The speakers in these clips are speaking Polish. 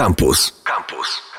Campus. Campus.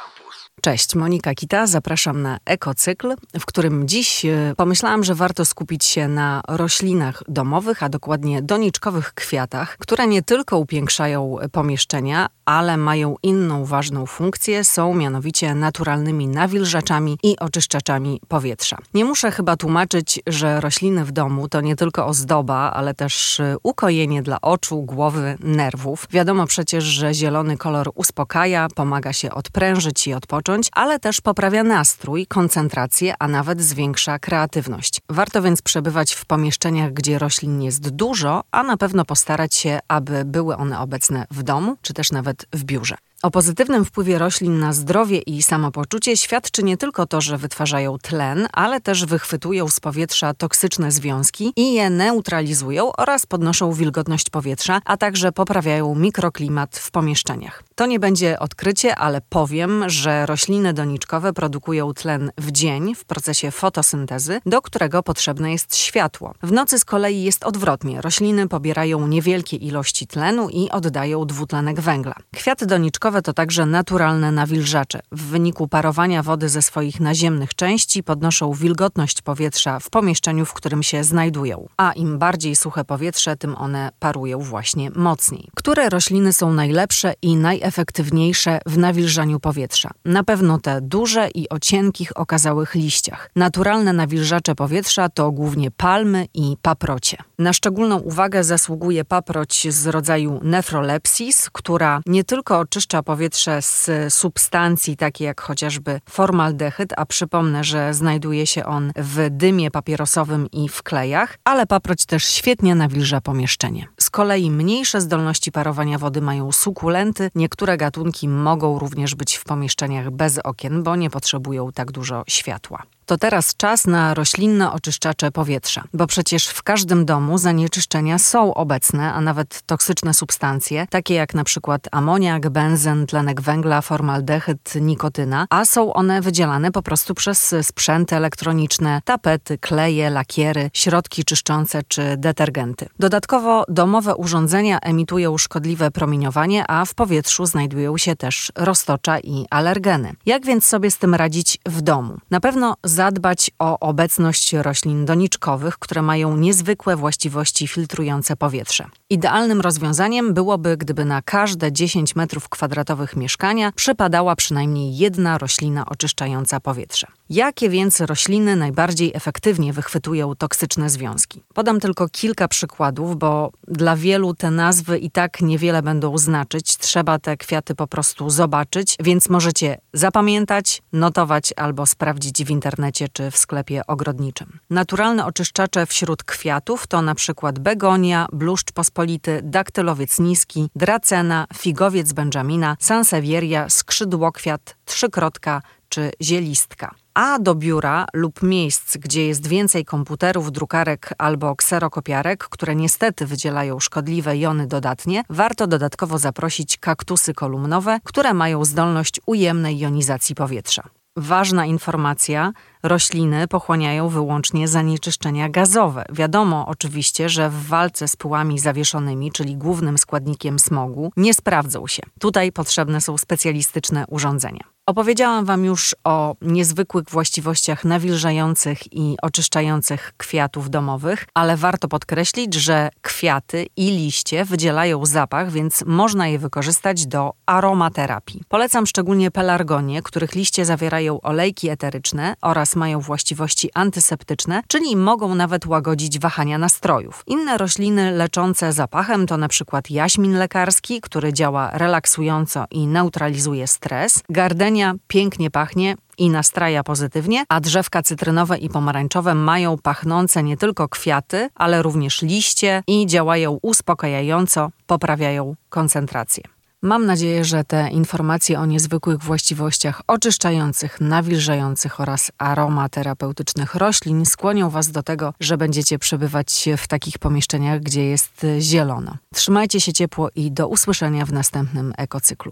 Cześć, Monika Kita, zapraszam na ekocykl, w którym dziś e, pomyślałam, że warto skupić się na roślinach domowych, a dokładnie doniczkowych kwiatach, które nie tylko upiększają pomieszczenia, ale mają inną ważną funkcję, są mianowicie naturalnymi nawilżaczami i oczyszczaczami powietrza. Nie muszę chyba tłumaczyć, że rośliny w domu to nie tylko ozdoba, ale też e, ukojenie dla oczu, głowy, nerwów. Wiadomo przecież, że zielony kolor uspokaja, pomaga się odprężyć i odpocząć ale też poprawia nastrój, koncentrację, a nawet zwiększa kreatywność. Warto więc przebywać w pomieszczeniach, gdzie roślin jest dużo, a na pewno postarać się, aby były one obecne w domu czy też nawet w biurze. O pozytywnym wpływie roślin na zdrowie i samopoczucie świadczy nie tylko to, że wytwarzają tlen, ale też wychwytują z powietrza toksyczne związki i je neutralizują oraz podnoszą wilgotność powietrza, a także poprawiają mikroklimat w pomieszczeniach. To nie będzie odkrycie, ale powiem, że rośliny doniczkowe produkują tlen w dzień w procesie fotosyntezy, do którego potrzebne jest światło. W nocy z kolei jest odwrotnie. Rośliny pobierają niewielkie ilości tlenu i oddają dwutlenek węgla. Kwiaty doniczkowe to także naturalne nawilżacze. W wyniku parowania wody ze swoich naziemnych części podnoszą wilgotność powietrza w pomieszczeniu, w którym się znajdują. A im bardziej suche powietrze, tym one parują właśnie mocniej. Które rośliny są najlepsze i najefektywniejsze w nawilżaniu powietrza? Na pewno te duże i o cienkich, okazałych liściach. Naturalne nawilżacze powietrza to głównie palmy i paprocie. Na szczególną uwagę zasługuje paproć z rodzaju Nephrolepsis, która nie tylko oczyszcza powietrze z substancji takie jak chociażby formaldehyd, a przypomnę, że znajduje się on w dymie papierosowym i w klejach, ale paproć też świetnie nawilża pomieszczenie. Z kolei mniejsze zdolności parowania wody mają sukulenty, niektóre gatunki mogą również być w pomieszczeniach bez okien, bo nie potrzebują tak dużo światła to teraz czas na roślinne oczyszczacze powietrza, bo przecież w każdym domu zanieczyszczenia są obecne, a nawet toksyczne substancje, takie jak na przykład amoniak, benzen, tlenek węgla, formaldehyd, nikotyna, a są one wydzielane po prostu przez sprzęty elektroniczne, tapety, kleje, lakiery, środki czyszczące czy detergenty. Dodatkowo domowe urządzenia emitują szkodliwe promieniowanie, a w powietrzu znajdują się też roztocza i alergeny. Jak więc sobie z tym radzić w domu? Na pewno zadbać o obecność roślin doniczkowych, które mają niezwykłe właściwości filtrujące powietrze. Idealnym rozwiązaniem byłoby, gdyby na każde 10 metrów kwadratowych mieszkania przypadała przynajmniej jedna roślina oczyszczająca powietrze. Jakie więc rośliny najbardziej efektywnie wychwytują toksyczne związki? Podam tylko kilka przykładów, bo dla wielu te nazwy i tak niewiele będą znaczyć. Trzeba te kwiaty po prostu zobaczyć, więc możecie zapamiętać, notować albo sprawdzić w internecie czy w sklepie ogrodniczym. Naturalne oczyszczacze wśród kwiatów to na przykład begonia, bluszcz pospolity, daktylowiec niski, dracena, figowiec benjamina, sansevieria, skrzydłokwiat, trzykrotka czy zielistka a do biura lub miejsc, gdzie jest więcej komputerów, drukarek albo kserokopiarek, które niestety wydzielają szkodliwe jony dodatnie, warto dodatkowo zaprosić kaktusy kolumnowe, które mają zdolność ujemnej jonizacji powietrza. Ważna informacja: rośliny pochłaniają wyłącznie zanieczyszczenia gazowe. Wiadomo oczywiście, że w walce z pyłami zawieszonymi, czyli głównym składnikiem smogu, nie sprawdzą się. Tutaj potrzebne są specjalistyczne urządzenia. Opowiedziałam Wam już o niezwykłych właściwościach nawilżających i oczyszczających kwiatów domowych, ale warto podkreślić, że kwiaty i liście wydzielają zapach, więc można je wykorzystać do aromaterapii. Polecam szczególnie pelargonie, których liście zawierają olejki eteryczne oraz mają właściwości antyseptyczne, czyli mogą nawet łagodzić wahania nastrojów. Inne rośliny leczące zapachem to przykład jaśmin lekarski, który działa relaksująco i neutralizuje stres, gardenia pięknie pachnie i nastraja pozytywnie, a drzewka cytrynowe i pomarańczowe mają pachnące nie tylko kwiaty, ale również liście i działają uspokajająco, poprawiają koncentrację. Mam nadzieję, że te informacje o niezwykłych właściwościach oczyszczających, nawilżających oraz aromaterapeutycznych roślin skłonią Was do tego, że będziecie przebywać w takich pomieszczeniach, gdzie jest zielono. Trzymajcie się ciepło i do usłyszenia w następnym ekocyklu.